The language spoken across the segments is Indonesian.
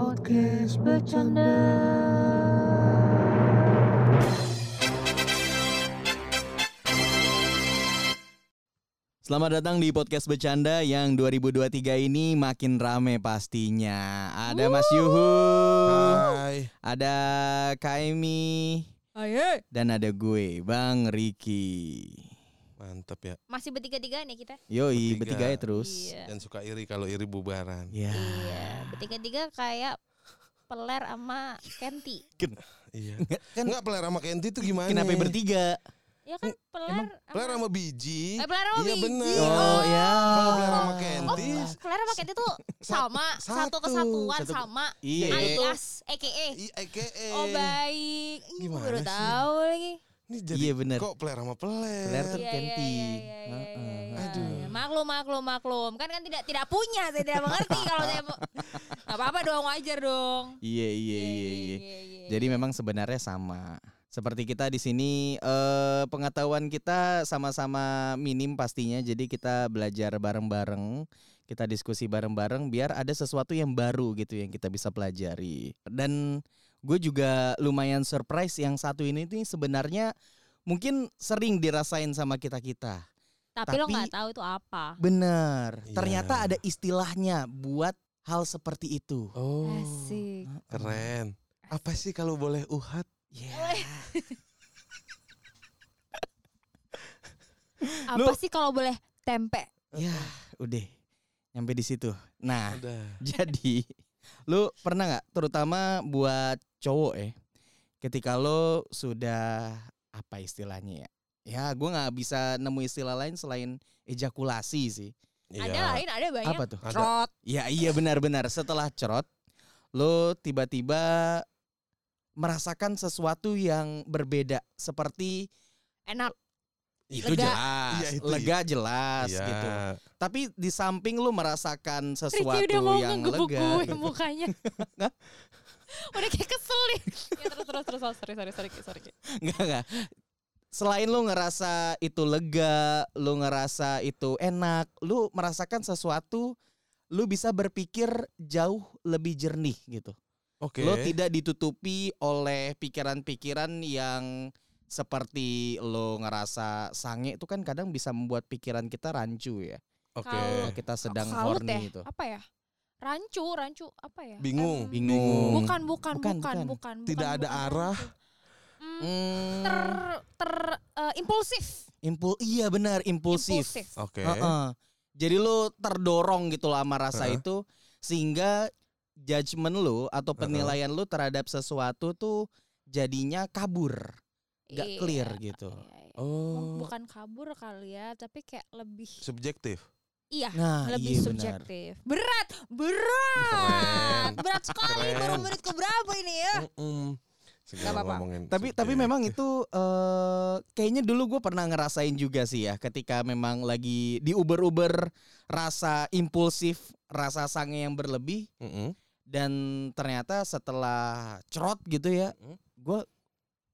Podcast Bercanda Selamat datang di podcast bercanda yang 2023 ini makin rame pastinya. Ada Mas Yuhu, Hai. ada Kaimi, Ayo. dan ada gue, Bang Riki. Mantep ya. Masih bertiga-tiga nih kita. Yoi, Bertiga. bertiga ya terus. Iya. Dan suka iri kalau iri bubaran. Ya. Iya, bertiga-tiga kayak peler sama Kenti. Iya. Kan Enggak peler sama Kenti tuh gimana? kenapa bertiga? Ya kan peler emang sama Peler sama biji. Eh, peler sama Iya biji. bener. Oh, ya. Kalau peler sama Oh, Kenti. peler sama Kenti tuh sama, satu, satu. kesatuan Satu- sama Iya. alias EKE. AKA. Oh baik. Gimana baru sih? tahu lagi. Ini jadi Iya, bener. kok peler sama peler. Peler tuh- Iya, Kenti. iya, iya, iya, iya, Heeh. iya. Aduh. Maklum, maklum, maklum. Kan kan tidak tidak punya, saya tidak mengerti kalau saya mau. Gak apa-apa dong, wajar dong. Iya, iya, iya, iya. Jadi memang sebenarnya sama. Seperti kita di sini eh pengetahuan kita sama-sama minim pastinya. Jadi kita belajar bareng-bareng, kita diskusi bareng-bareng biar ada sesuatu yang baru gitu yang kita bisa pelajari. Dan gue juga lumayan surprise yang satu ini nih sebenarnya mungkin sering dirasain sama kita-kita. tapi, lo Tapi- nggak tahu itu apa. Bener. Iya. Ternyata ada istilahnya buat hal seperti itu. Oh. Asik. Keren. Apa sih kalau boleh uhat? Ya. Apa Lu- sih kalau boleh tempe? Ya, udah nyampe di situ. Nah, Udah. jadi lu pernah nggak, terutama buat cowok ya, ketika lo sudah apa istilahnya ya? Ya, gue nggak bisa nemu istilah lain selain ejakulasi sih. Ada Iya. lain, ada banyak. Apa tuh? Ada. Ya iya benar-benar. Setelah cerot, lo tiba-tiba merasakan sesuatu yang berbeda, seperti Enak. Itu Lega. jelas, Iya, itu. lega jelas Iya. gitu. Tapi di samping lu merasakan Ricky sesuatu udah mau yang ngegebuk lega. gue gitu. mukanya. udah kayak kesel nih. ya, terus terus terus oh, sorry sorry sorry sorry. Enggak enggak. Selain lu ngerasa itu lega, lu ngerasa itu enak, lu merasakan sesuatu, lu bisa berpikir jauh lebih jernih gitu. Oke. Lo tidak ditutupi oleh pikiran-pikiran yang seperti lo ngerasa sange itu kan kadang bisa membuat pikiran kita rancu ya. Oke. Kalau kita sedang Kalut horny ya? itu. Apa ya? Rancu, rancu apa ya? Bingung. Em, Bingung. Bukan, bukan, Bukan, bukan, bukan. bukan, Tidak bukan, ada bukan arah. rancu. Hmm, Hmm, ter ter eh, impulsif. impul iya benar impulsif. Impulsif. Oke. Heeh. Jadi lo terdorong gitu loh sama rasa Heeh. itu sehingga judgement lo atau penilaian lo terhadap sesuatu tuh jadinya kabur, gak Iya, clear gitu. iya, iya. Oh. Bukan kabur kali ya, tapi kayak lebih Subjektif. iya, Nah, lebih iya benar. subjektif. Berat, berat. Keren. Berat sekali Keren. baru menit ke berapa ini ya? Mm-mm. Segala apa-apa. Tapi tapi subjektif. memang itu eh kayaknya dulu gue pernah ngerasain juga sih ya ketika memang lagi di Uber-Uber rasa impulsif, rasa sange yang berlebih Mm-mm. dan ternyata setelah cerot gitu ya, Mm. gue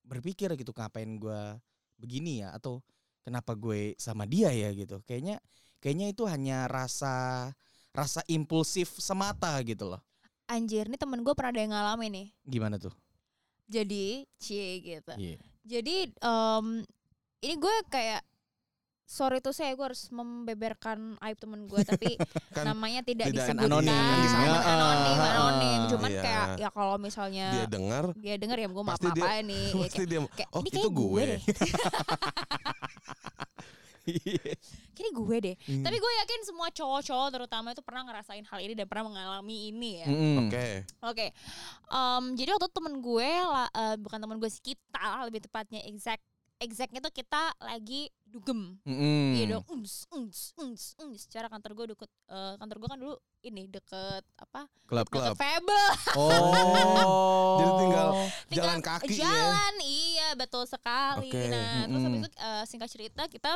berpikir gitu ngapain gue begini ya atau kenapa gue sama dia ya gitu. Kayaknya kayaknya itu hanya rasa rasa impulsif semata gitu loh. Anjir, nih temen gue pernah ada yang ngalamin nih. Gimana tuh? Jadi, cie gitu. Iya. Jadi, em, ini gue kayak sorry tuh saya gue harus membeberkan aib temen gue tapi Kan namanya tidak, tidak disebutkan anonim, ya. anonim Ah, anonim ah, cuman iya. kayak ya kalau misalnya dia dengar dia denger ya gue maaf dia- apa nih ya, pasti kayak, dia kayak, oh ini itu kayak gue gue. deh Kayaknya gue deh Hmm. tapi gue yakin semua cowok-cowok terutama itu pernah ngerasain hal ini dan pernah mengalami ini ya. Oke. Oke, Em, jadi waktu temen gue, lah, eh, bukan temen gue sih kita, lebih tepatnya exact, exactnya tuh kita lagi dugem, iya dong, uns, uns, uns, uns. Secara kantor gue deket, eh, kantor gue kan dulu ini deket apa? Klub Klub. Fable, Oh. Jadi tinggal Tinggal jalan kaki ya. jalan, iya betul sekali. Oke. Nah, terus habis itu eh, singkat cerita kita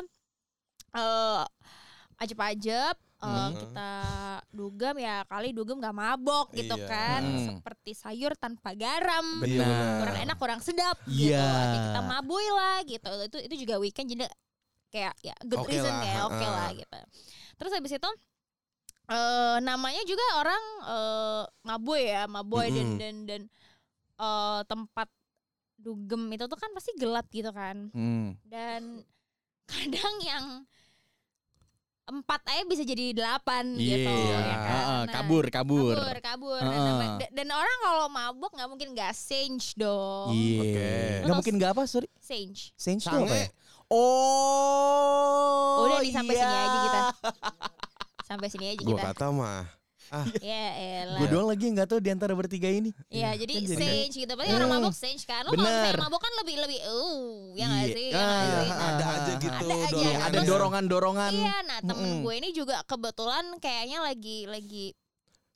eh ajep-ajep. eh, Hmm. kita dugem ya kali dugem gak mabok gitu Iya. kan Hmm. seperti sayur tanpa garam Benar. kurang enak kurang sedap gitu Iya. Jadi kita mabui lah gitu itu itu juga weekend jadi kayak ya good Oke reason lah, kayak oke ha-ha. lah gitu terus habis itu eh namanya juga orang eh Maboy ya, Maboy dan Mm-mm. dan dan eh, tempat dugem itu tuh kan pasti gelap gitu kan. Hmm. Dan kadang yang empat aja bisa jadi delapan Iya, gitu ya kan. Heeh, Nah, kabur, kabur. kabur kabur dan, Heeh. nama- da- dan orang kalau mabuk nggak mungkin nggak change dong Iya. Oke. Nggak mungkin nggak apa, sorry. change Change tuh Sange. apa ya? Oh. Udah nih, sampai sini iya. aja kita. sampai sini aja Gua kita kata mah. ya elah Gue doang lagi yang nggak tahu di antara bertiga ini. Iya, jadi Kan jadi- change gitu. Berarti orang Hmm. mabok change kan. Lu kalau misalnya mabok kan lebih lebih uh, ya nggak Iya. sih? Ya Ah, ah, Nah, Ada aja gitu Ada aja. dorongannya. Ada dorongan-dorongan. Iya, nah temen gue ini juga kebetulan kayaknya lagi lagi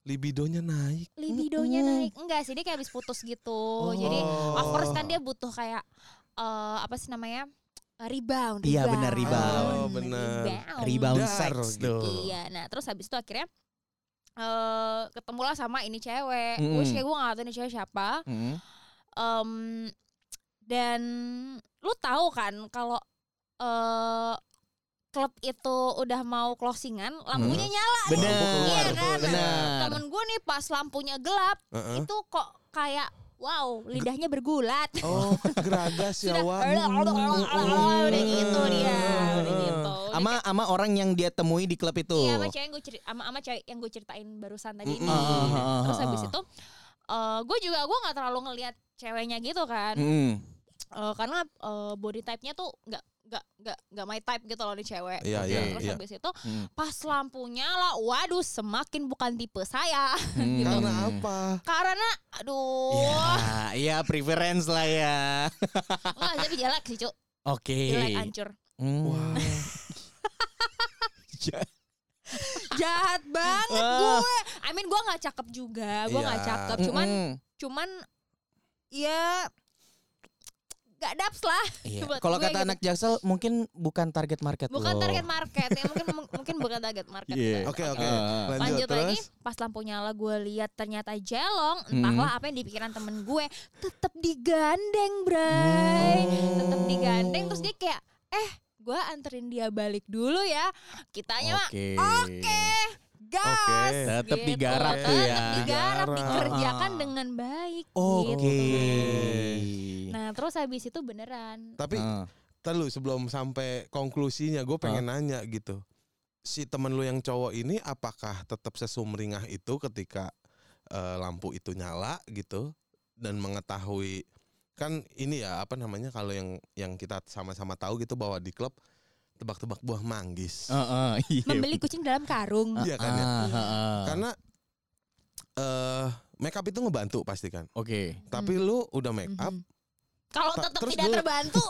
Libidonya naik. libidonya Mm-mm. naik. Enggak sih, dia kayak habis putus gitu. Jadi of course kan dia butuh kayak eh apa sih namanya? Eh, rebound, Iya, benar, rebound. Oh, bener. Rebound. Rebound sex gitu. Iya, nah terus habis itu akhirnya eh ketemulah sama ini cewek. Mm-mm. Which kayak gue gak tau ini cewek siapa. Hmm. Em, dan lu tahu kan kalau eh klub itu udah mau closingan, lampunya nyala. nih. Bener, Iya kan? bener. Temen gue nih pas lampunya gelap, Heeh. itu kok kayak wow, lidahnya bergulat. Oh, geragas ya, Wak. udah gitu dia, udah gitu. Ama ama orang yang dia temui di klub itu. Iya sama cewek yang gue cerita, sama, sama cewek yang gue ceritain barusan tadi ini. Ah, ah, ah, Terus ah, habis ah. itu, eh gue juga gue nggak terlalu ngelihat ceweknya gitu kan, Hmm. Eh, karena eh, body type-nya tuh nggak nggak nggak nggak my type gitu loh nih cewek. Iya, Oke. iya, Terus iya. habis itu Hmm. pas lampu nyala, waduh semakin bukan tipe saya. Hmm. gitu. Karena apa? Karena aduh, Ya, iya preference lah ya. nggak tapi jelek sih cuk, Oke. jelek hancur. Hmm. Wah. Jahat banget Ah. gue. I mean gue nggak cakep juga, gue nggak Iya. cakep. Cuman Mm-mm. cuman ya gak daps lah. Iya. Kalau kata gitu. anak jaksel mungkin bukan target market Bukan lo. target market ya mungkin mungkin bukan target market. Iya. Oke, oke. Ah. Lanjut, Lanjut lagi terus. pas lampu nyala gue lihat ternyata jelong Hmm. entahlah apa yang di pikiran temen gue tetap digandeng bray Oh. tetap digandeng terus dia kayak eh gue anterin dia balik dulu ya kitanya mah Oke. oke gas Oke. Tetep gitu. digarap tuh ya. digarap Digarap. dikerjakan Ah. dengan baik Oke. gitu. Iya. nah terus habis itu beneran Tapi Ah. Ntar lu sebelum sampai konklusinya gue pengen nanya gitu. Si temen lu yang cowok ini apakah tetap sesumringah itu ketika eh, lampu itu nyala gitu dan mengetahui kan ini ya apa namanya kalau yang yang kita sama-sama tahu gitu bahwa di klub tebak-tebak buah manggis. Heeh, iya. membeli kucing dalam karung Iya kan ya? Ah, heeh. Karena eh make up itu ngebantu pasti kan. Oke. Tapi lu udah make up Mhm. Kalau Ta- tetap terus tidak dulu- terbantu,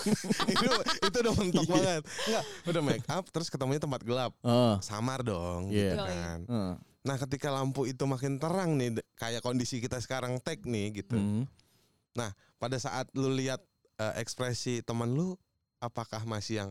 itu itu udah mentok Iya. banget. Enggak, udah make up terus ketemunya tempat gelap. Heeh. Samar dong Iya. gitu kan. Heeh. Nah, ketika lampu itu makin terang nih kayak kondisi kita sekarang tag nih gitu. Hmm. Pada saat lu lihat eh, ekspresi teman lu apakah masih yang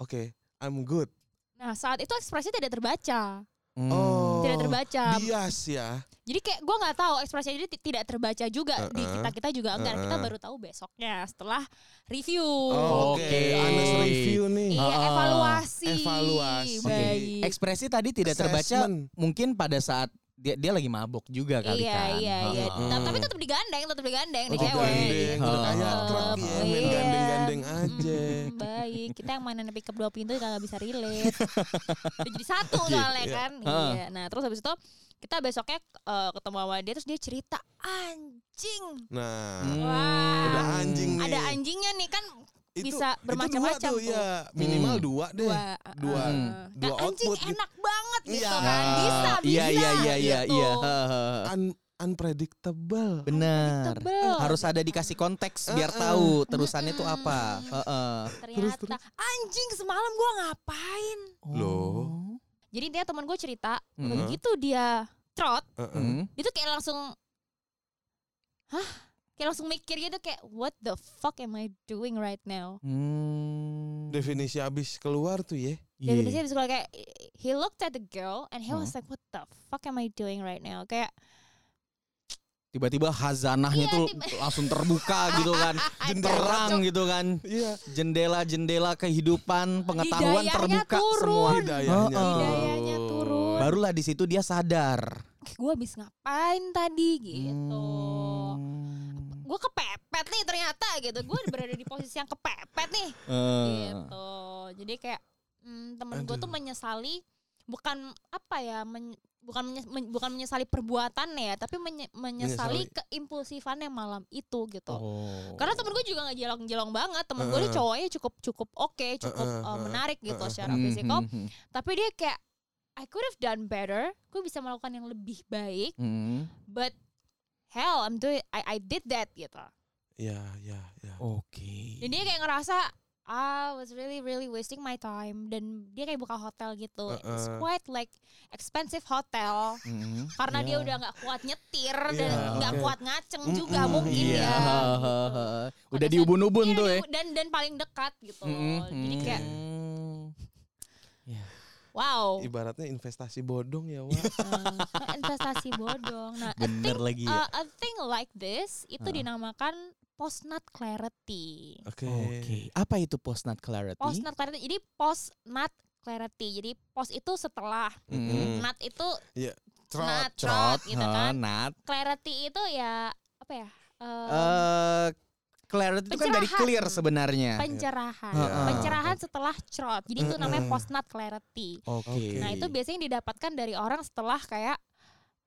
oke, I'm good. nah saat itu ekspresi tidak terbaca, Hmm. Oh. tidak terbaca. Bias ya. Jadi kayak gue nggak tahu ekspresinya jadi ti- tidak terbaca juga di Uh-uh. kita kita juga enggak. Kita Uh-uh. baru tahu besoknya setelah review. Oh, Oke, Oke. Anas review nih. Iya Ah. evaluasi. Evaluasi. Oke. Baik. Ekspresi tadi tidak terbaca Assessment. mungkin pada saat dia dia lagi mabok juga kali Iya kan. iya iya. Heeh. Nah, Tapi tetap digandeng, tetap digandeng Oh, nih cewek. digandeng, udah kayak Oh. truk ya, main Iya. gandeng-gandeng aja. Mm, baik, kita yang mainan pick up dua pintu kagak bisa relate. Udah jadi satu Iya, soalnya iya. kan. Heeh. Iya. Nah, terus habis itu kita besoknya eh, ketemu sama dia terus dia cerita anjing. Nah, Hmm. Wah. udah anjing nih. Ada anjingnya nih kan Itu- bisa itu bermacam-macam dua tuh, tuh. ya minimal Hmm. dua deh. dua Dua- uh, dua nah, anjing output gitu. enak banget gitu Iya. kan bisa bisa Iya iya iya iya gitu. iya. Heeh. Un- unpredictable. Benar. Tebel. Harus ada dikasih konteks biar Heeh. tahu terusannya tuh apa. Heeh. ternyata anjing semalam gua ngapain Loh. jadi dia teman gue cerita Hmm. begitu dia trot Heeh. Hmm. dia tuh kayak langsung hah kayak langsung mikir gitu kayak what the fuck am I doing right now Hmm. Definisi abis keluar tuh ya. Dia Iya. yeah. dia bisa kayak he looked at the girl and he Hmm. was like what the fuck am I doing right now kayak Tiba-tiba hazanahnya Iya, tuh tiba- langsung terbuka gitu kan. Terang gitu kan. Iya. Jendela-jendela kehidupan, pengetahuan Hidayahnya terbuka turun. semua. Hidayahnya. Heeh. Hidayahnya turun. Barulah di situ dia sadar. gue habis ngapain tadi gitu Hmm. Gue kepepet nih ternyata gitu gue berada di posisi yang kepepet nih Eh. gitu jadi kayak mm, temen gue tuh menyesali bukan apa ya men- bukan menye- men- bukan menyesali perbuatannya ya tapi menye- menyesali, Menyesali. keimpulsifannya malam itu gitu Oh. karena temen gue juga nggak jelong-jelong banget temen gue nih Heeh. cowoknya cukup cukup oke cukup Heeh, uh, heeh, menarik gitu heeh. secara Hmm, fisikal hmm, hmm. tapi dia kayak I could have done better gue bisa melakukan yang lebih baik Hmm. but hell I'm doing I I did that gitu Ya, ya, ya. Oke. dan dia kayak ngerasa I was really really wasting my time dan dia kayak buka hotel gitu it's Heeh. quite like expensive hotel Hmm. karena dia Ya. udah nggak kuat nyetir Iya, dan nggak oke. kuat ngaceng Mm-mm, juga mungkin Iya. ya gitu. Udah saat- di ubun-ubun Iya, tuh ya. dan dan paling dekat gitu Hmm, jadi hmm. kayak Ya. Wow Ibaratnya investasi bodong ya, Wak. eh, investasi bodong nah a Bener thing, lagi ya. uh, a thing like this itu Heeh. dinamakan post nut clarity Oke. Oke. Apa itu post nut clarity? post nut clarity jadi post nut clarity jadi post itu setelah Hmm. nut itu Trot. nut Trot, trot gitu kan nut. clarity itu ya apa ya eh, Eh, clarity itu kan dari clear sebenarnya. pencerahan Heeh. pencerahan setelah trot jadi itu namanya Mm-mm. post nut clarity Oke. Oke. nah itu biasanya didapatkan dari orang setelah kayak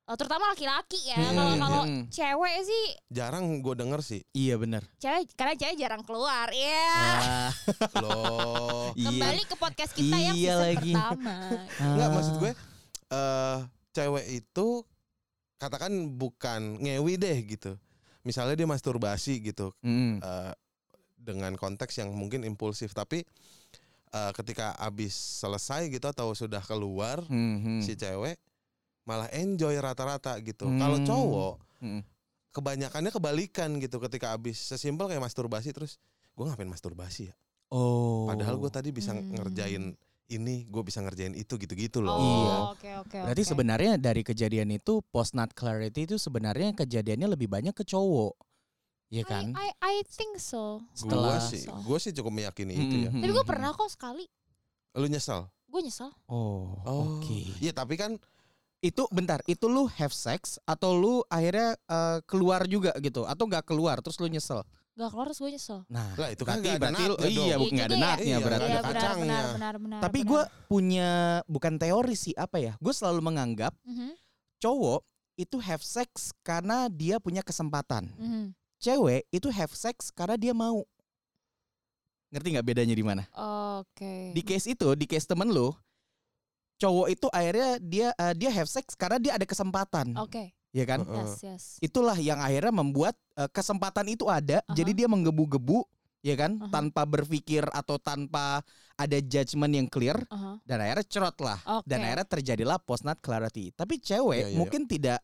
eh, terutama laki-laki ya Hmm, kalau kalau hmm. cewek sih Jarang gue denger sih. Iya benar. cewek karena cewek jarang keluar ya Ah, Loh. iya. kembali ke podcast kita yang Iya season lagi. pertama Enggak, Ah. maksud gue eh cewek itu katakan bukan ngewi deh gitu. Misalnya dia masturbasi gitu Hmm. eh, dengan konteks yang mungkin impulsif tapi eh, ketika abis selesai gitu atau sudah keluar Hmm, hmm. si cewek malah enjoy rata-rata gitu. Hmm. Kalau cowok Hmm. kebanyakannya kebalikan gitu ketika abis sesimpel kayak masturbasi terus gue ngapain masturbasi ya? Oh. Padahal gue tadi bisa Hmm. ngerjain ini, gue bisa ngerjain itu gitu-gitu loh. oh Iya. oke oke Berarti oke. sebenarnya dari kejadian itu post nut clarity itu sebenarnya kejadiannya lebih banyak ke cowok. Iya kan? I, I, I think so Setelah- Gue sih, So. gue sih cukup meyakini itu ya. Hmm, tapi hmm, gue hmm. pernah kok sekali Lu nyesel? gue nyesel Oh, Oh, oke. Iya tapi kan Itu bentar, itu lu have sex atau lu akhirnya eh, keluar juga gitu atau nggak keluar terus lu nyesel? Gak keluar terus gue nyesel Nah, lah itu kan berarti berarti lu natnya iya dong. bu- nggak ada juga ya. natnya Iya, berarti. Iya benar kacangnya. benar benar benar Tapi gue punya bukan teori sih apa ya? Gue selalu menganggap Mhm, cowok itu have sex karena dia punya kesempatan. mhm. Cewek itu have sex karena dia mau. Ngerti nggak bedanya di mana? Oke. Di case itu, di case temen lu, cowok itu akhirnya dia eh, dia have sex karena dia ada kesempatan, Oke. Ya kan? Yes, yes. Itulah yang akhirnya membuat eh, kesempatan itu ada, Aha. jadi dia menggebu-gebu, ya kan? Aha. Tanpa berpikir atau tanpa ada judgement yang clear, Aha. dan akhirnya cerot lah. Oke. dan akhirnya terjadilah post nut clarity. Tapi cewek Iya, iya, mungkin tidak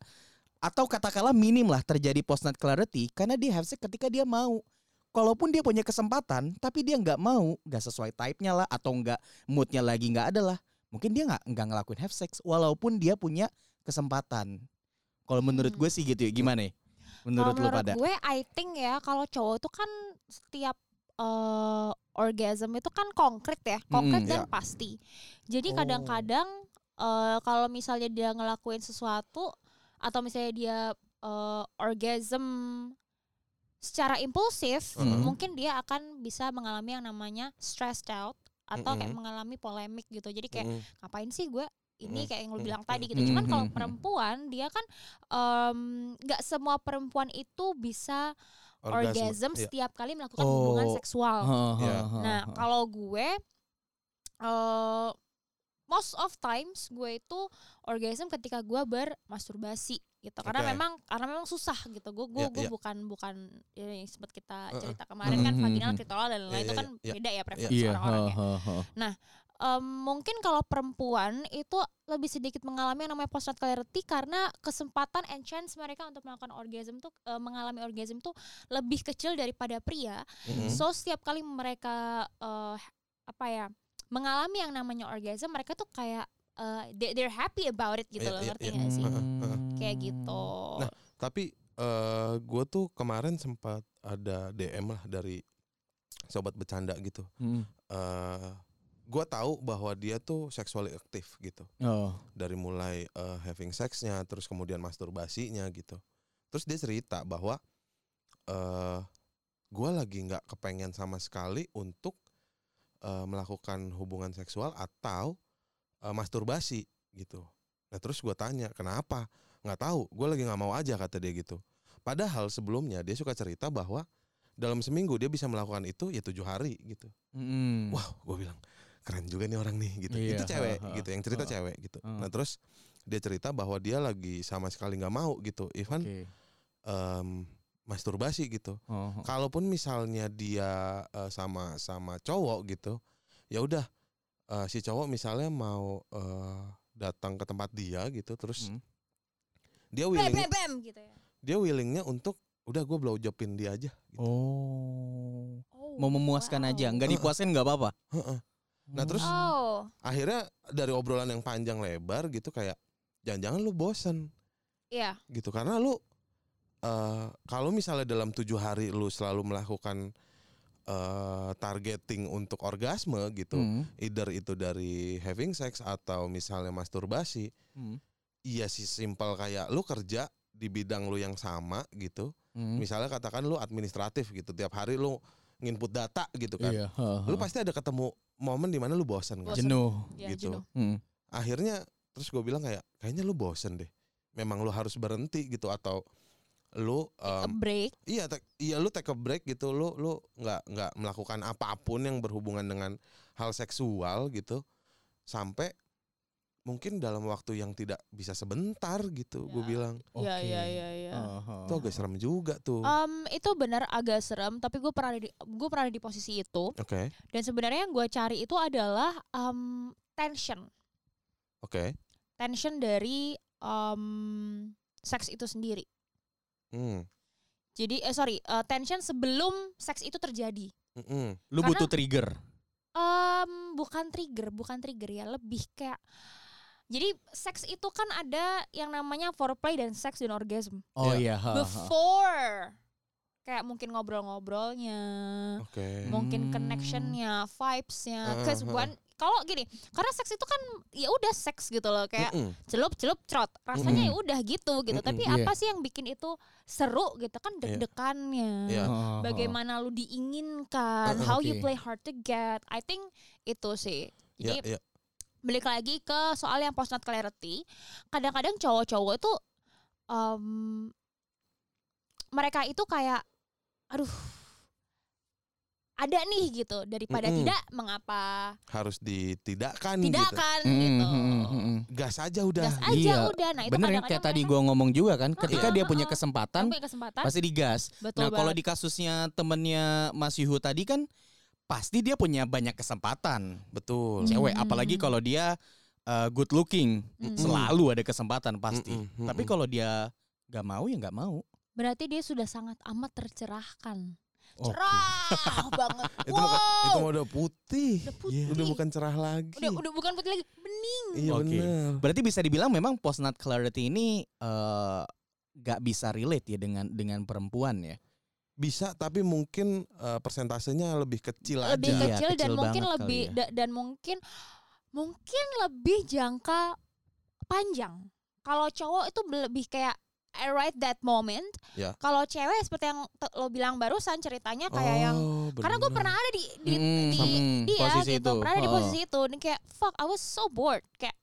atau katakanlah minim lah terjadi post nut clarity karena dia have sex ketika dia mau. Kalaupun dia punya kesempatan, tapi dia nggak mau, nggak sesuai type-nya lah atau nggak moodnya lagi nggak ada lah. Mungkin dia nggak nggak ngelakuin have sex walaupun dia punya kesempatan. Kalau menurut Hmm. gue sih gitu ya. Gimana ya? Menurut lu pada? gue I think ya kalau cowok itu kan setiap eh, orgasm itu kan konkret ya, konkret Mm, dan ya. pasti. Jadi Oh. kadang-kadang eh, kalau misalnya dia ngelakuin sesuatu atau misalnya dia eh, orgasm secara impulsif, Mm. mungkin dia akan bisa mengalami yang namanya stressed out atau kayak Mm-mm. mengalami polemik gitu. Jadi kayak Mm. ngapain sih gue ini Mm, kayak yang lo mm, bilang mm, tadi gitu. Cuman kalau perempuan dia kan em, nggak semua perempuan itu bisa orgasm, Iya. setiap kali melakukan hubungan Oh. seksual. Iya. Nah, kalau gue eh most of times gue itu orgasm ketika gue bermasturbasi gitu. Karena Oke. memang karena memang susah gitu. Gue gue Iya, gue iya. bukan bukan ya, yang sempat kita cerita kemarin kan Mhm, vaginal, klitoral dan lain-lain Iya, itu iya, kan iya. beda ya preferensi Iya, orang-orangnya. ha, ha, Em, mungkin kalau perempuan itu lebih sedikit mengalami yang namanya post nut clarity karena kesempatan and chance mereka untuk melakukan orgasm tuh eh, mengalami orgasm tuh lebih kecil daripada pria. Mm-mm. So setiap kali mereka eh, apa ya mengalami yang namanya orgasm mereka tuh kayak eh, they- they're happy about it gitu Iya, loh iya, ngerti iya. nggak sih? Heeh. Kayak gitu. Nah, Tapi eh gue tuh kemarin sempat ada DM lah dari sobat bercanda gitu. Hmm. eh gue tahu bahwa dia tuh sexually aktif gitu. Oh. dari mulai eh, having sexnya terus kemudian masturbasinya gitu. Terus dia cerita bahwa eh gue lagi nggak kepengen sama sekali untuk eh, melakukan hubungan seksual atau eh, masturbasi gitu. Nah terus gue tanya kenapa? Nggak tahu gue lagi nggak mau aja kata dia gitu. Padahal sebelumnya dia suka cerita bahwa dalam seminggu dia bisa melakukan itu ya tujuh hari gitu. Mm. wow gue bilang keren juga nih orang nih gitu Iya, itu cewek ha, ha. gitu yang cerita Ha. cewek gitu Ha. nah terus dia cerita bahwa dia lagi sama sekali nggak mau gitu even Oke. em, masturbasi gitu Oh. kalaupun misalnya dia eh, sama sama cowok gitu ya udah eh, si cowok misalnya mau eh, datang ke tempat dia gitu terus Hmm. dia bam willing bam bam gitu ya dia willingnya untuk udah gue blow jobin dia aja gitu. Oh. Oh, Mau memuaskan wow. aja, nggak dipuaskan nggak apa-apa. Nah, terus- oh akhirnya dari obrolan yang panjang lebar gitu kayak jangan-jangan lu bosen iya gitu karena lu eh kalau misalnya dalam tujuh hari lu selalu melakukan eh targeting untuk orgasme gitu Hmm. either itu dari having sex atau misalnya masturbasi Hmm. iya sih simpel kayak lu kerja di bidang lu yang sama gitu Hmm. misalnya katakan lu administratif gitu tiap hari lu nginput data gitu kan Iya. ha, ha. lu pasti ada ketemu momen di mana lu bosen kan Bosen. jenuh. ya, gitu. jenuh. Hmm. akhirnya terus gue bilang kayak kayaknya lu bosen deh memang lu harus berhenti gitu atau lu A em, break iya take- iya lu take a break gitu lu lu nggak nggak melakukan apa pun yang berhubungan dengan hal seksual gitu sampai mungkin dalam waktu yang tidak bisa sebentar gitu gue Ya. bilang Iya Oke. iya iya iya. Ha, ha. itu agak serem juga tuh Um, itu benar agak serem, tapi gue pernah di gue pernah di posisi itu oke dan sebenarnya yang gue cari itu adalah um, tension, oke tension dari um, seks itu sendiri. hmm Jadi eh sorry, uh, tension sebelum seks itu terjadi. mm-mm. Lu Karena- butuh trigger. Um, bukan trigger, bukan trigger ya, lebih kayak jadi seks itu kan ada yang namanya foreplay dan seks dan orgasm. Oh Iya. ha. Before kayak mungkin ngobrol-ngobrolnya, oke mungkin Hmm. connectionnya, vibesnya. Heeh, Cause heeh. one kalau gini, karena seks itu kan ya udah seks gitu loh, kayak celup celup trot, rasanya ya udah gitu gitu. Tapi iya. apa sih yang bikin itu seru gitu kan Iya. deg-degannya. Ha, ha. Bagaimana lu diinginkan, Heeh, how you play hard to get. I think itu sih. Jadi ya balik lagi ke soal yang post nut clarity. Kadang-kadang cowok-cowok itu em, mereka itu kayak aduh ada nih gitu. Daripada Mm-mm. tidak mengapa harus ditidakkan tidak gitu. kan Hmm, gitu. Hmm, hmm, hmm. gas aja udah. Gas aja Iya. udah. Nah itu Bener ya kadang-kadang kayak tadi gua ngomong juga kan, ketika dia punya kesempatan punya kesempatan. pasti digas. betul Nah, kalau di kasusnya temennya Mas Yuhu tadi kan pasti dia punya banyak kesempatan. betul Cewek Hmm. apalagi kalau dia uh, good looking, Mm-mm. selalu ada kesempatan pasti. Mm-mm, Tapi kalau dia nggak mau ya nggak mau. berarti dia sudah sangat amat tercerahkan Oke. cerah banget itu wow itu mah udah putih udah putih udah bukan cerah lagi udah udah bukan putih lagi bening iya Oke. benar Berarti bisa dibilang memang post nut clarity ini eh, nggak bisa relate ya dengan dengan perempuan ya. Bisa tapi mungkin eh, persentasenya lebih kecil lebih aja Iya, kecil, dan kecil mungkin banget lebih ya. da- dan mungkin mungkin lebih jangka panjang. Kalau cowok itu lebih kayak I right that moment. Ya. Kalau cewek seperti yang lo bilang barusan ceritanya kayak yang Oh, karena gue pernah ada di di, Hmm, di hmm, dia posisi gitu, itu. pernah ada di Oh. posisi itu dan kayak fuck I was so bored kayak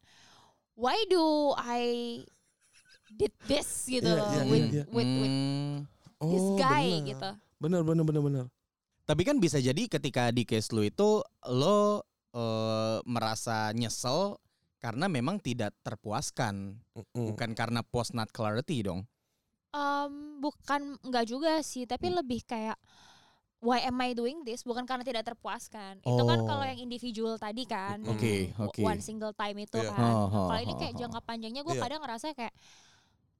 why do I did this gitu loh iya, with, iya. with with Hmm. this Oh, guy benar. gitu. benar benar benar benar Tapi kan bisa jadi ketika di case lu itu lo eh, merasa nyesel karena memang tidak terpuaskan, Mm-mm. bukan karena post nut clarity dong. Um, bukan enggak juga sih, tapi Hmm. lebih kayak why am I doing this? Bukan karena tidak terpuaskan. Itu kan Oh. kalau yang individual tadi kan. Mm. Yang oke. One single time itu Iya. kan. Oh, oh, Kalau ini oh, kayak oh. jangka panjangnya gue Iya. kadang ngerasa kayak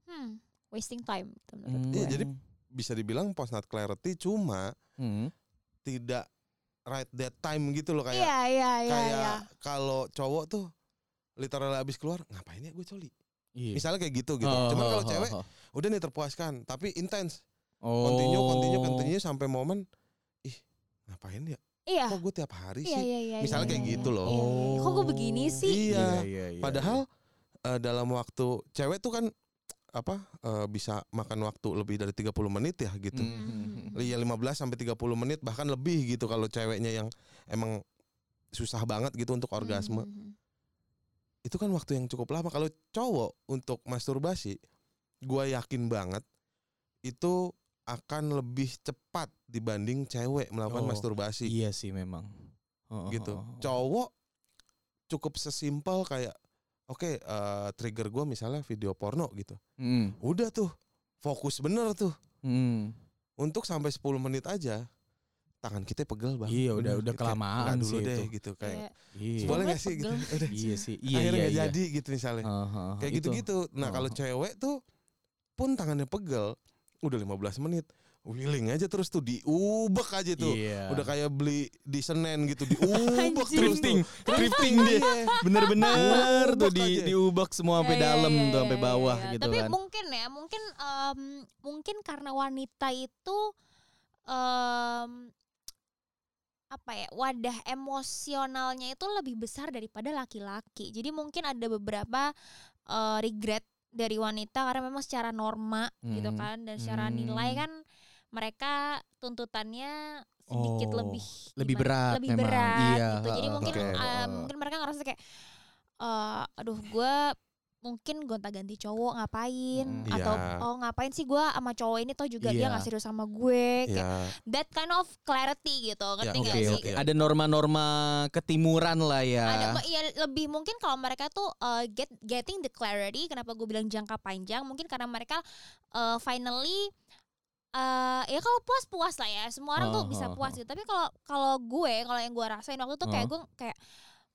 hmm, wasting time gitu menurut gue. Iya, jadi bisa dibilang post nut clarity cuma Hmm. tidak right that time gitu loh kayak Iya, iya, iya, kayak iya. kalau cowok tuh literal habis keluar ngapain ya gue coli Iya. misalnya kayak gitu gitu Oh, cuman oh, kalau oh, cewek oh. udah nih terpuaskan tapi intens Oh. continue continue continue sampai momen ih ngapain ya Iya. kok gue tiap hari Iya, sih iya, iya. Misalnya iya, kayak iya, gitu loh. iya, iya. Kok gue begini sih? iya iya, iya. padahal eh, dalam waktu cewek tuh kan apa eh, bisa makan waktu lebih dari 30 menit ya gitu Hmm. Iya 15 sampai 30 menit bahkan lebih gitu kalau ceweknya yang emang susah banget gitu untuk orgasme. Hmm. Itu kan waktu yang cukup lama. Kalau cowok untuk masturbasi, gua yakin banget itu akan lebih cepat dibanding cewek melakukan Oh, masturbasi Iya sih memang. Oh, gitu. oh, oh. Cowok cukup sesimpel kayak oke eh, trigger gua misalnya video porno gitu. Hmm. Udah tuh fokus bener tuh Hmm. untuk sampai 10 menit aja tangan kita pegel banget. Iya, udah- udah gitu. kelamaan dulu sih deh itu. gitu kayak. Iya. Boleh gak sih gitu? Udah. Iya sih. Iya Akhirnya iya iya. jadi gitu misalnya. Aha, Kayak itu. gitu-gitu. Nah, kalau Oh. cewek tuh pun tangannya pegel, udah 15 menit. Wheeling aja terus tuh diubek aja tuh. Iya. Udah kayak beli di Senen gitu diubek terus Drifting, tuh. drifting dia. Bener-bener tuh di aja. diubek semua sampai Iya, iya, dalam iya, tuh sampai iya, bawah iya. gitu Tapi kan. mungkin ya, mungkin em, mungkin karena wanita itu em apa ya wadah emosionalnya itu lebih besar daripada laki-laki. Jadi mungkin ada beberapa eh, regret dari wanita karena memang secara norma gitu Hmm. kan dan secara nilai Hmm. kan mereka tuntutannya sedikit Oh, lebih lebih gimana- berat lebih memang. berat Iya, gitu. Jadi mungkin eh, Heeh. mungkin mereka ngerasa kayak eh aduh gue mungkin gonta-ganti cowok ngapain Mm, atau iya. oh ngapain sih gue sama cowok ini toh juga dia Iya. nggak serius sama gue kayak Ya, that kind of clarity gitu ngerti oke, nggak Oke sih oke. Iya. Ada norma-norma ketimuran lah ya. ada ya lebih mungkin kalau mereka tuh uh, get getting the clarity kenapa gue bilang jangka panjang mungkin karena mereka uh, finally uh, ya kalau puas puas lah ya. Semua orang tuh Oh, bisa oh, puas gitu. Tapi kalau kalau gue kalau yang gue rasain waktu itu kayak gue kayak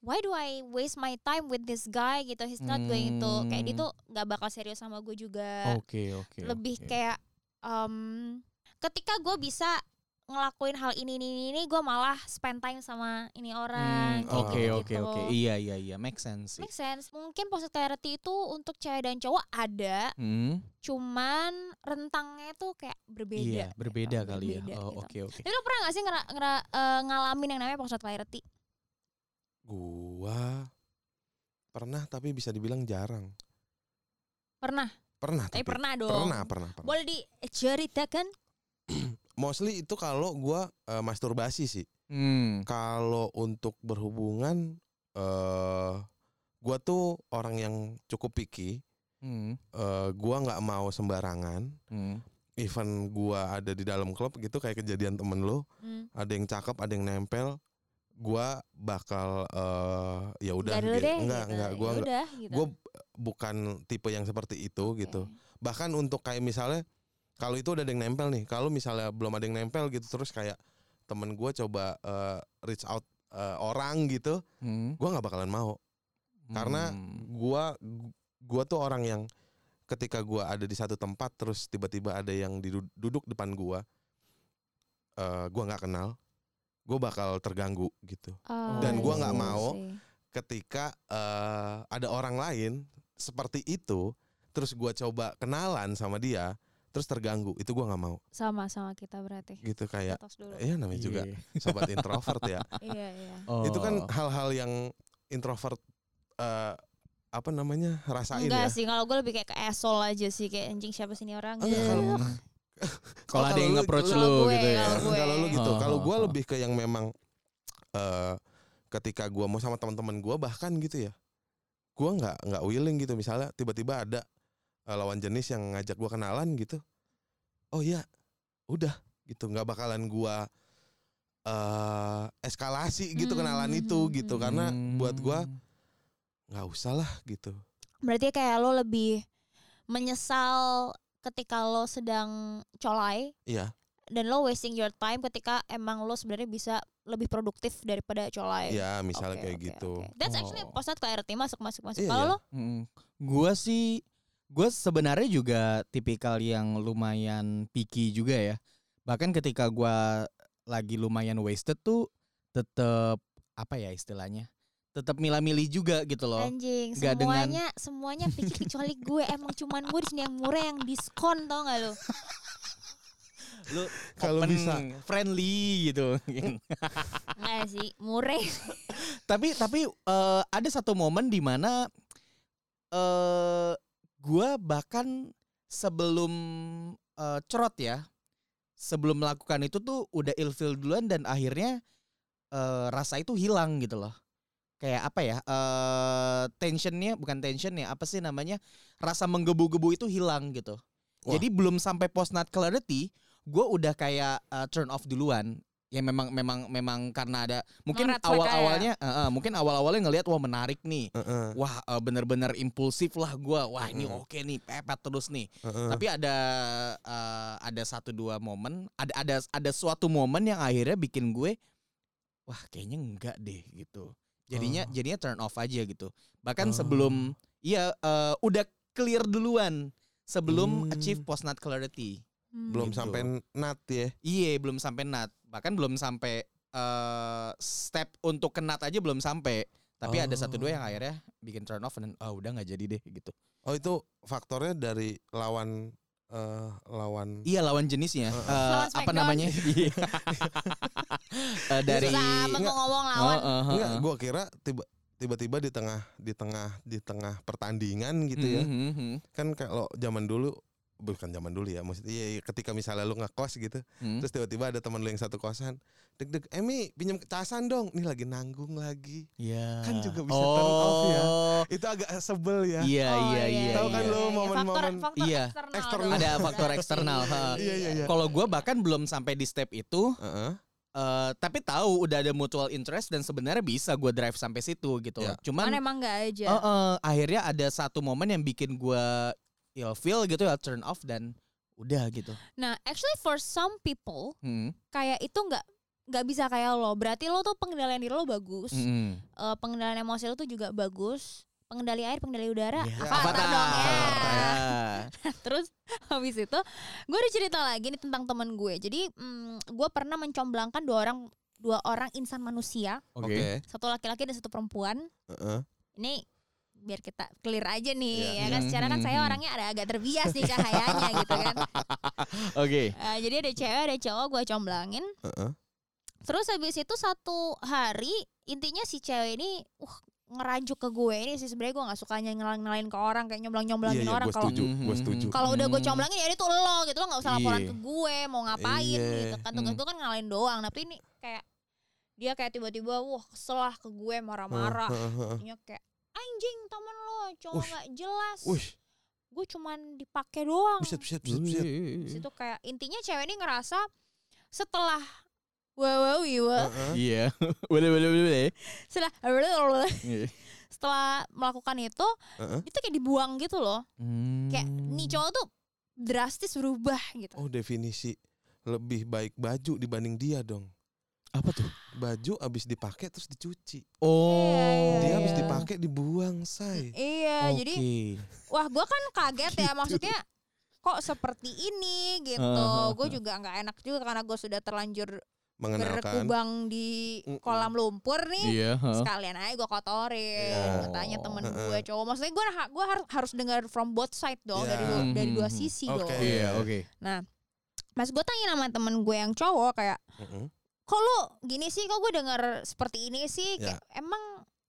why do I waste my time with this guy? Gitu. He's not going to kayak dia Hmm. tuh nggak bakal serius sama gue juga. Oke oke. lebih oke. kayak um, ketika gue bisa ngelakuin hal ini ini ini, ini gue malah spend time sama ini orang Hmm, kayak Oke gitu-gitu. oke oke. Iya iya iya. Make sense sih. Make sense. Mungkin post clarity itu untuk cewek dan cowok ada, Hmm. cuman rentangnya tuh kayak berbeda. Iya berbeda gitu, kali ya. Oh gitu. oke oke. Tapi lo pernah gak sih ngera- ngera- eh, ngalamin yang namanya post clarity? gua pernah tapi bisa dibilang jarang. Pernah. Pernah Tapi tapi. pernah dong. Pernah, pernah, pernah. Boleh diceritakan? Mostly itu kalau gua eh, masturbasi sih. Hmm. Kalau untuk berhubungan eh gua tuh orang yang cukup picky. Hmm. Eh gua nggak mau sembarangan. Hmm. Even gua ada di dalam klub gitu kayak kejadian temen lo, Hmm. ada yang cakep, ada yang nempel, gua bakal eh ya udah Nggak gitu. deh. enggak gitu. enggak gua Ya enggak gitu. gua bukan tipe yang seperti itu Oke. gitu. Bahkan untuk kayak misalnya kalau itu udah ada yang nempel nih, kalau misalnya belum ada yang nempel gitu terus kayak temen gua coba eh, reach out eh, orang gitu, Hmm. gua nggak bakalan mau karena Hmm. gua gua tuh orang yang ketika gua ada di satu tempat terus tiba-tiba ada yang duduk depan gua eh gua nggak kenal gua bakal terganggu gitu Oh, dan gua nggak mau. Ketika eh ada orang lain seperti itu terus gua coba kenalan sama dia terus terganggu itu gua nggak mau Sama sama kita berarti. gitu kayak Tos dulu. ya namanya juga Iya. sobat introvert ya iya iya. Oh. itu kan hal-hal yang introvert eh apa namanya rasain Enggak ya sih, kalau gue lebih kayak ke asol aja sih kayak anjing siapa sih ini orang. Enggak, kalau-. Kalau ada kalau yang lu- approach lu gue, gitu ya. kalau gue. lu gitu Oh, kalau oh, gua oh. lebih ke yang memang eh ketika gua mau sama teman-teman gua bahkan gitu ya gua nggak nggak willing gitu misalnya tiba-tiba ada eh, lawan jenis yang ngajak gua kenalan gitu oh iya udah gitu nggak bakalan gua eh eskalasi gitu kenalan Hmm, itu hmm, gitu hmm. karena buat gua Hmm. nggak usah lah gitu Berarti kayak lo lebih menyesal ketika lo sedang colai iya dan lo wasting your time ketika emang lo sebenarnya bisa lebih produktif daripada colai. iya misalnya Oke, kayak oke, gitu oke. That's actually Oh. postat clarity masuk masuk masuk. Iya, Kalau iya. lo Mm. Gua sih gua sebenarnya juga tipikal yang lumayan picky juga ya. Bahkan ketika gua lagi lumayan wasted tuh tetep apa ya istilahnya? Tetap milah-milih juga gitu loh. anjing nggak dengan- semuanya semuanya picky kecuali gue emang cuman gue di sini yang murah yang diskon tau gak lo? lu Kalau bisa. friendly gitu. Enggak sih, mureh. tapi tapi eh, ada satu momen di mana eh gua bahkan sebelum eh, cerot ya, sebelum melakukan itu tuh udah ilfil duluan dan akhirnya eh, rasa itu hilang gitu loh. Kayak apa ya? eh tensionnya bukan tension ya, apa sih namanya? Rasa menggebu-gebu itu hilang gitu. Wah. Jadi belum sampai post nut clarity, gue udah kayak eh, turn off duluan. Ya memang memang memang karena ada mungkin Nge-red flag awal-awalnya eh, eh, mungkin awal-awalnya ngelihat wah menarik nih. Heeh, Wah eh, bener-bener impulsif lah gua. Wah ini Mm-mm. oke nih pepet terus nih. heeh. Tapi ada eh, ada satu dua momen, ada ada ada suatu momen yang akhirnya bikin gue wah kayaknya enggak deh gitu. Jadinya Oh. jadinya turn off aja gitu. Bahkan Oh. sebelum iya eh, udah clear duluan sebelum Hmm. achieve post nut clarity. Hmm. belum gitu. sampai nat ya. Iya, belum sampai nut. Bahkan belum sampai eh step untuk kenat aja belum sampai. Tapi ada satu dua yang Oh. akhirnya bikin turn off dan ah udah nggak jadi deh gitu. Oh itu faktornya dari lawan eh lawan Iya lawan jenisnya. Heeh. Eh, Lawan apa Smackdown. namanya? Iya. Eh, dari Susah mau ngomong lawan. Heeh, heeh. Enggak, gua kira tiba tiba-tiba di tengah di tengah di tengah pertandingan gitu ya. Mhm, mhm, Kan kalau zaman dulu bukan zaman dulu ya, maksudnya iya, iya, ketika misalnya lu ngekos gitu, mhm. terus tiba-tiba ada teman lu yang satu kosan, deg-deg, Emi pinjam casan dong, nih lagi nanggung lagi. Iya. Kan juga bisa turn off ya. Oh, Itu agak sebel ya. Iya Oh, iya iya. Tahu kan iya. lu momen-momen- faktor, faktor Iya. eksternal. Ada faktor eksternal. Iya, iya, iya. Kalau gue bahkan belum sampai di step itu, Heeh. eh, tapi tahu udah ada mutual interest dan sebenarnya bisa gue drive sampai situ gitu. Ya. Cuman Cuman emang enggak aja. Eh, eh, akhirnya ada satu momen yang bikin gua feel gitu ya turn off dan udah gitu. Nah, actually for some people Hmm. kayak itu nggak nggak bisa kayak lo. Berarti lo tuh pengendalian diri lo bagus. Mm-mm. Eh, pengendalian emosi lo tuh juga bagus. Pengendali air, pengendali udara. Ya, Avatar Avatar. dong ya. Ya. Terus habis itu gue ada cerita lagi nih tentang temen gue. Jadi mm, gue pernah mencomblangkan dua orang dua orang insan manusia, Oke. Oke. satu laki-laki dan satu perempuan. Heeh. Ini biar kita clear aja nih Iya. ya kan. Secara kan saya Hmm. orangnya ada agak terbias nih cahayanya gitu kan. Oke. Eh, jadi ada cewek ada cowok gue comblangin. Heeh. Terus habis itu satu hari intinya si cewek ini uh ngerajuk ke gue ini sih sebenarnya gue nggak suka nyalain nyalain ke orang kayak nyoblang nyomblangin Iya, iya, orang kalau gue setuju. kalau udah gue Hmm. comblangin ya itu lo gitu lo nggak usah laporan Iya. ke gue mau ngapain Iya. gitu kan tugas Hmm. gue kan ngalahin doang tapi ini kayak dia kayak tiba-tiba wah kesel lah ke gue marah-marah. Intinya kayak anjing temen lo cowok Ush. nggak jelas Wih, gue cuman dipakai doang buset buset buset buset. Terus itu kayak intinya cewek ini ngerasa setelah wiwa Heeh. Iya. Boleh boleh boleh. setelah Iya. setelah melakukan itu Heeh. itu kayak dibuang gitu loh kayak Hmm. nih cowok tuh drastis berubah gitu Oh definisi lebih baik baju dibanding dia dong. Apa tuh? Baju abis dipakai terus dicuci. Oh. Iya, Dia iya. abis dipakai dibuang, say. iya jadi Oke. wah gue kan kaget Gitu. ya maksudnya kok seperti ini gitu Heeh, gue juga nggak enak juga karena gue sudah terlanjur Mengenalkan. berkubang di kolam lumpur nih Iya. heeh. sekalian aja gue kotorin Iya. katanya temen Heeh. gue cowok maksudnya gue gue harus harus dengar from both side dong Iya. dari dua, dari dua sisi Oke. dong Iya. Oke. mas gue tanya sama temen gue yang cowok kayak Heeh. Kok lu gini sih kok gue dengar seperti ini sih Ya. kayak emang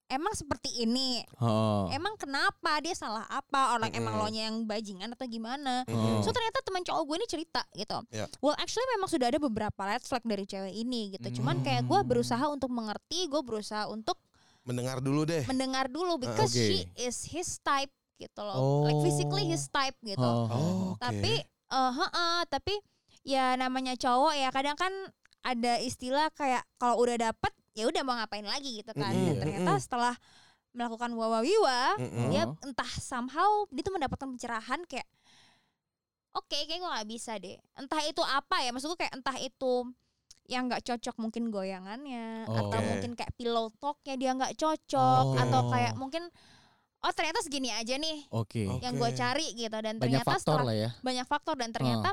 emang seperti ini Oh. emang kenapa dia salah apa orang emang Mm-mm. lo nya yang bajingan atau gimana Mm-mm. so ternyata teman cowok gue ini cerita gitu Ya. well actually memang sudah ada beberapa red flag dari cewek ini gitu cuman kayak gue Hmm. berusaha untuk mengerti gue berusaha untuk Mendengar dulu deh. mendengar dulu because Oke. she is his type gitu loh like physically Oh. his type gitu Oh. Oh, oke. tapi eh heeh, tapi ya namanya cowok ya kadang kan ada istilah kayak kalau udah dapet ya udah mau ngapain lagi gitu kan Mm-mm, dan ternyata mm-mm. setelah melakukan wawawiwa Mm-mm. dia Oh. entah somehow dia tuh mendapatkan pencerahan kayak oke kayak gue nggak bisa deh entah itu apa ya maksud gue kayak entah itu yang nggak cocok mungkin goyangannya atau Oke. mungkin kayak pillow talknya dia nggak cocok Oh. atau kayak mungkin oh ternyata segini aja nih Oke. Oh. yang gue cari gitu dan Banyak ternyata faktor setelah lah ya. banyak faktor dan ternyata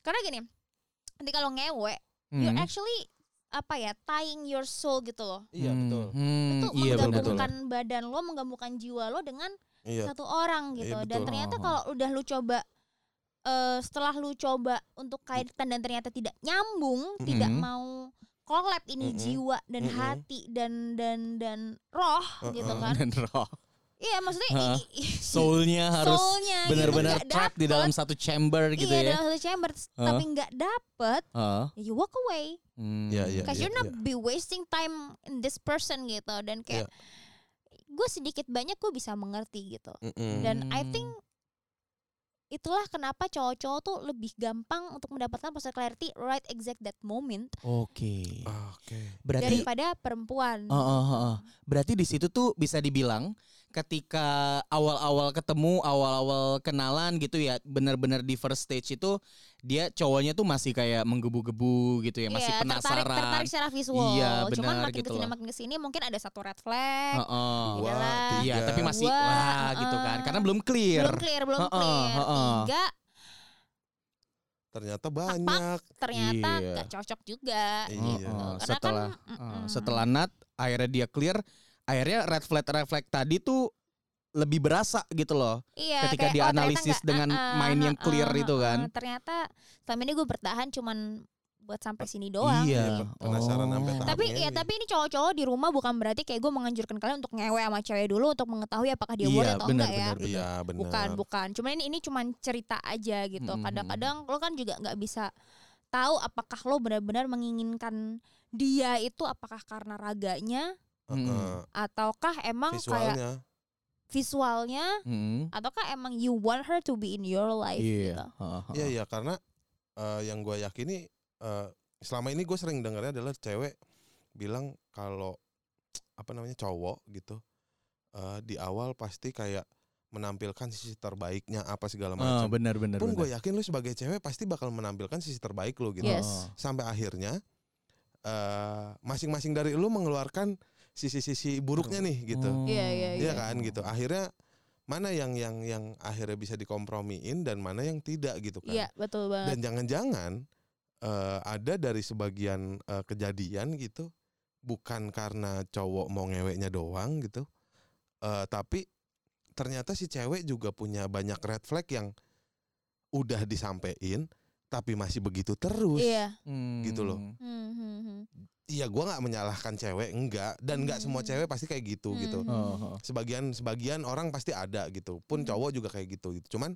karena gini ketika lo ngewe you're Hmm. actually apa ya tying your soul gitu loh Iya Hmm, betul. hmm, itu iya betul. menggabungkan badan lo menggabungkan jiwa lo dengan Iya. satu orang gitu Iya, dan ternyata Oh. kalau udah lu coba eh, setelah lu coba untuk kaitkan dan ternyata tidak nyambung, tidak Mhm. mau collab ini Mm-mm. jiwa dan Mm-mm. hati dan dan dan roh gitu Uh-uh. kan. Dan roh. Iya, maksudnya i- Soulnya harus soulnya gitu benar-benar nggak trap di dalam satu chamber gitu iya, ya. dalam satu chamber Heeh. tapi nggak dapet, Heeh. ya you walk away. Hmm. Iya, iya. Cause you're not be wasting time in this person gitu dan kayak gue sedikit banyak gue bisa mengerti gitu. Mm-mm. Dan I Hmm. think itulah kenapa cowok-cowok tuh lebih gampang untuk mendapatkan personal clarity right exact that moment Oke. Oke. Berarti daripada perempuan. Oh, oh, oh, oh. Berarti di situ tuh bisa dibilang ketika awal-awal ketemu, awal-awal kenalan gitu ya, benar-benar di first stage itu dia cowoknya tuh masih kayak menggebu-gebu gitu ya, masih Iya, penasaran. tertarik, tertarik secara visual. Iya, Cuman benar makin gitu ke sini loh. makin ke sini mungkin ada satu red flag. Heeh. Iya Dua, lah. tiga. Iya, tapi masih Dua, wah gitu kan. Karena belum clear. Belum clear, belum Heeh, clear. heeh. Tiga Ternyata banyak. ternyata Iya. gak cocok juga. Iya. gitu. Karena setelah kan, mm-mm. setelah nat akhirnya dia clear, akhirnya red flag red flag tadi tuh lebih berasa gitu loh. Iya, ketika kayak, oh, dianalisis nggak- dengan uh-uh, main yang clear uh-uh, itu kan. Ternyata selama ini gue bertahan cuman buat sampai sini doang. Iya. Penasaran sampai Oh. Tapi ini. ya tapi ini cowok-cowok di rumah bukan berarti kayak gue menganjurkan kalian untuk ngewe sama cewek dulu untuk mengetahui apakah dia Iya, worth atau benar, enggak ya. benar. Iya benar. Bukan, bukan. Cuman ini ini cuman cerita aja gitu. Mm-mm. Kadang-kadang lo kan juga nggak bisa tahu apakah lo benar-benar menginginkan dia itu apakah karena raganya Heeh. ataukah emang kayak Visualnya. visualnya Hmm. ataukah emang you want her to be in your life Iya. gitu. Heeh. Iya iya karena eh, yang gue yakini eh, selama ini gue sering dengarnya adalah cewek bilang kalau apa namanya cowok gitu eh, di awal pasti kayak menampilkan sisi terbaiknya apa segala Oh, macam. benar benar. Pun gue yakin lu sebagai cewek pasti bakal menampilkan sisi terbaik lu gitu. Yes. Oh. Sampai akhirnya eh, masing-masing dari lu mengeluarkan sisi-sisi buruknya nih gitu. Oh. Iya, iya, Iya kan gitu. Akhirnya mana yang yang yang akhirnya bisa dikompromiin dan mana yang tidak gitu kan. Iya, betul banget. Dan jangan-jangan eh, ada dari sebagian eh, kejadian gitu bukan karena cowok mau ngeweknya doang gitu. eh, tapi ternyata si cewek juga punya banyak red flag yang udah disampein tapi masih begitu terus. Iya. Hmm. Gitu loh. Hmm, hmm, hmm. Iya, gua nggak menyalahkan cewek enggak dan nggak semua Hmm. cewek pasti kayak gitu gitu. Hmm. Oh. sebagian sebagian orang pasti ada gitu pun Hmm. cowok juga kayak gitu gitu cuman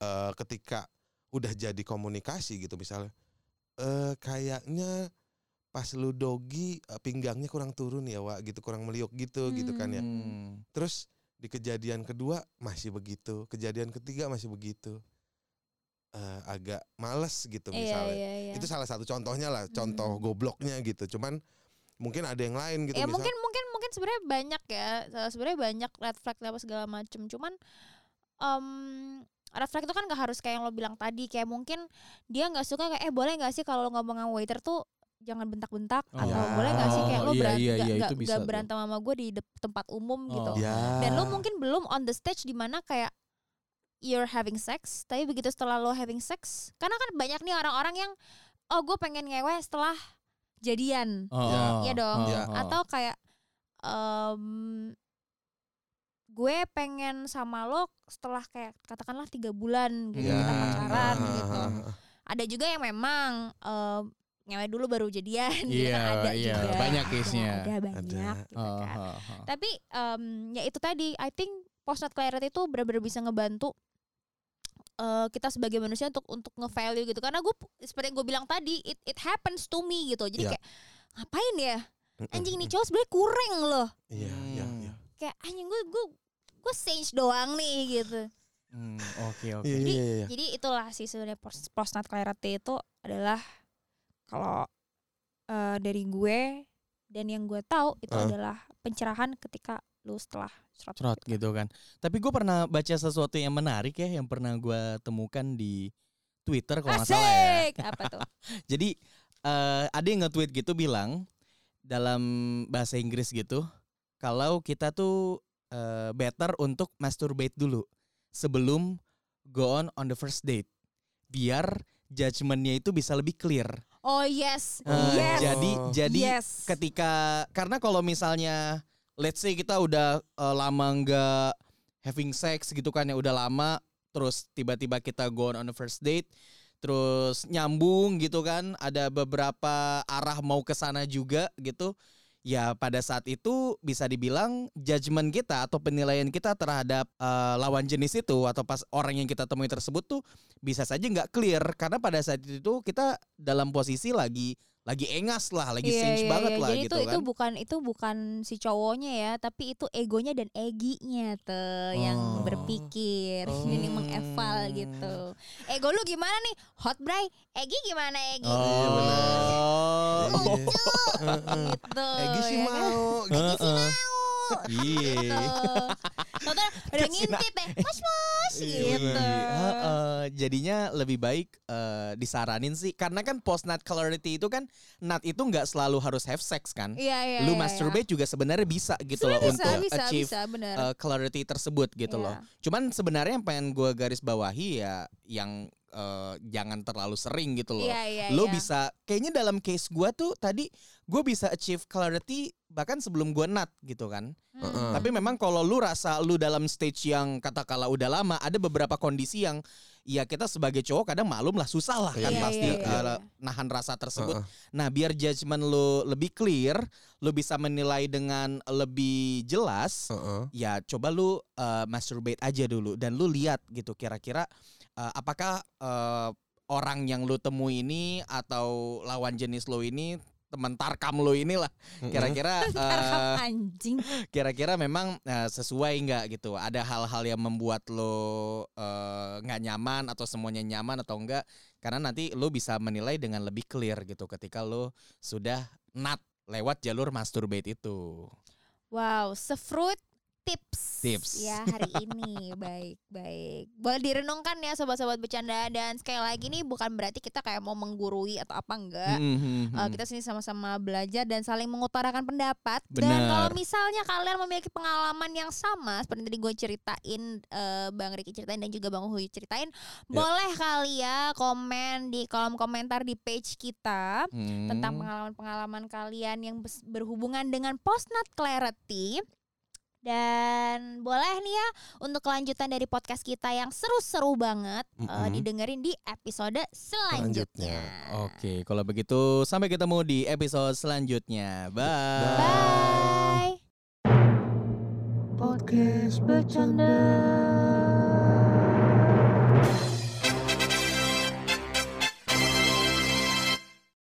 eh, ketika udah jadi komunikasi gitu misalnya eh kayaknya pas lu dogi eh, pinggangnya kurang turun ya Wak gitu kurang meliuk gitu gitu kan ya Hmm. terus di kejadian kedua masih begitu kejadian ketiga masih begitu Eh, agak males gitu Iya, misalnya iya, iya. itu salah satu contohnya lah contoh Hmm. gobloknya gitu cuman mungkin ada yang lain gitu ya misal- mungkin mungkin mungkin sebenarnya banyak ya Eh, sebenarnya banyak red flag apa segala macem cuman em red flag itu kan gak harus kayak yang lo bilang tadi kayak mungkin dia nggak suka kayak eh boleh nggak sih kalau lo ngomong sama waiter tuh jangan bentak-bentak Oh. atau Ya. boleh nggak sih kayak lo Iya, beran- iya, nggak- iya, nggak- itu bisa nggak tuh. berantem sama gue di tempat umum gitu Oh. ya dan lo mungkin belum on the stage di mana kayak you're having sex tapi begitu setelah lo having sex karena kan banyak nih orang-orang yang oh gue pengen ngewe setelah jadian Oh, Ya. oh, Iya dong. oh, Ya. atau kayak em gue pengen sama lo setelah kayak katakanlah tiga bulan gitu Ya. kita pacaran gitu ada juga yang memang em, ngewe dulu baru jadian gitu Iya, kan ada iya, juga banyak Ada, case-nya. ada banyak gitu Oh, kan oh, oh. tapi em, ya itu tadi I think post nut clarity itu benar-benar bisa ngebantu eh, kita sebagai manusia untuk untuk nge-value gitu karena gue seperti yang gue bilang tadi it it happens to me gitu jadi Ya. kayak ngapain ya anjing nih mm-mm. cowok sebenarnya kurang loh Iya, iya, Hmm. iya. kayak anjing gue gue gue change doang nih gitu Hmm, Oke oke. Iya, iya, iya, iya. jadi itulah sih sebenarnya post post nut clarity itu adalah kalau eh, dari gue dan yang gue tahu itu Ah. adalah pencerahan ketika lu setelah serot Cerot gitu kan. Tapi gue pernah baca sesuatu yang menarik ya yang pernah gue temukan di Twitter kalau nggak salah ya. Apa tuh? Jadi eh, ada yang nge-tweet gitu bilang dalam bahasa Inggris gitu kalau kita tuh eh, better untuk masturbate dulu sebelum go on on the first date biar judgementnya itu bisa lebih clear. Oh yes, Eh, yes, Jadi jadi yes. ketika karena kalau misalnya let's say kita udah eh, lama nggak having sex gitu kan ya udah lama terus tiba-tiba kita go on a first date terus nyambung gitu kan ada beberapa arah mau ke sana juga gitu ya pada saat itu bisa dibilang judgement kita atau penilaian kita terhadap eh, lawan jenis itu atau pas orang yang kita temui tersebut tuh bisa saja nggak clear. Karena pada saat itu kita dalam posisi lagi lagi engas lah lagi Iya, singe iya, banget iya. lah Jadi gitu itu kan itu bukan itu bukan si cowoknya ya, tapi itu egonya dan eginya tuh yang Oh. berpikir, Oh. jadi mengeval gitu. Ego lu gimana nih? Hot Bray, Egi gimana Egi? Iya, benar. Oh. Lucu. Heeh. gitu. Egi sih ya kan? mau. Heeh. Gitu. Iya. Tau-tau udah ngintip deh, mas mas Iya, gitu. benar. Heeh, jadinya lebih baik eh, disaranin sih karena kan post nut clarity itu kan nut itu nggak selalu harus have sex kan. Iya iya. Lu iya, masturbate juga sebenarnya bisa gitu Sebenarnya loh bisa, untuk bisa, achieve bisa, benar. eh, clarity tersebut gitu Iya. loh. Cuman sebenarnya yang pengen gue garis bawahi ya yang eh, jangan terlalu sering gitu loh. Iya iya. Lo iya. bisa kayaknya dalam case gua tuh tadi gue bisa achieve clarity bahkan sebelum gua nut gitu kan. Hmm. Heeh. Tapi memang kalau lu rasa lu dalam stage yang katakanlah udah lama, ada beberapa kondisi yang ya kita sebagai cowok kadang maklum lah susah lah kan Iya, pasti iya, iya, uh, nahan rasa tersebut. Heeh. Nah, biar judgement lu lebih clear, lu bisa menilai dengan lebih jelas, Heeh. ya coba lu uh, masturbate aja dulu dan lu lihat gitu kira-kira uh, apakah uh, orang yang lu temui ini atau lawan jenis lo ini teman tarkam lo inilah. Kira-kira uh, anjing. kira-kira memang eh, sesuai nggak gitu? Ada hal-hal yang membuat lo eh, nggak nyaman atau semuanya nyaman atau enggak karena nanti lo bisa menilai dengan lebih clear gitu ketika lo sudah nut lewat jalur masturbate itu. Wow, sefruit tips. Tips. Ya hari ini baik baik. Boleh direnungkan ya sobat-sobat bercanda dan sekali lagi nih bukan berarti kita kayak mau menggurui atau apa enggak. Mhm, Eh, kita sini sama-sama belajar dan saling mengutarakan pendapat. Dan Benar. kalau misalnya kalian memiliki pengalaman yang sama seperti tadi gue ceritain, eh, Bang Riki ceritain dan juga Bang Huy ceritain, boleh kali ya komen di kolom komentar di page kita Hmm. tentang pengalaman-pengalaman kalian yang berhubungan dengan postnat clarity. Dan boleh nih ya untuk kelanjutan dari podcast kita yang seru-seru banget eh, Mm-mm. didengerin di episode selanjutnya. Oke, kalau begitu sampai ketemu di episode selanjutnya. Bye. Bye. Podcast bercanda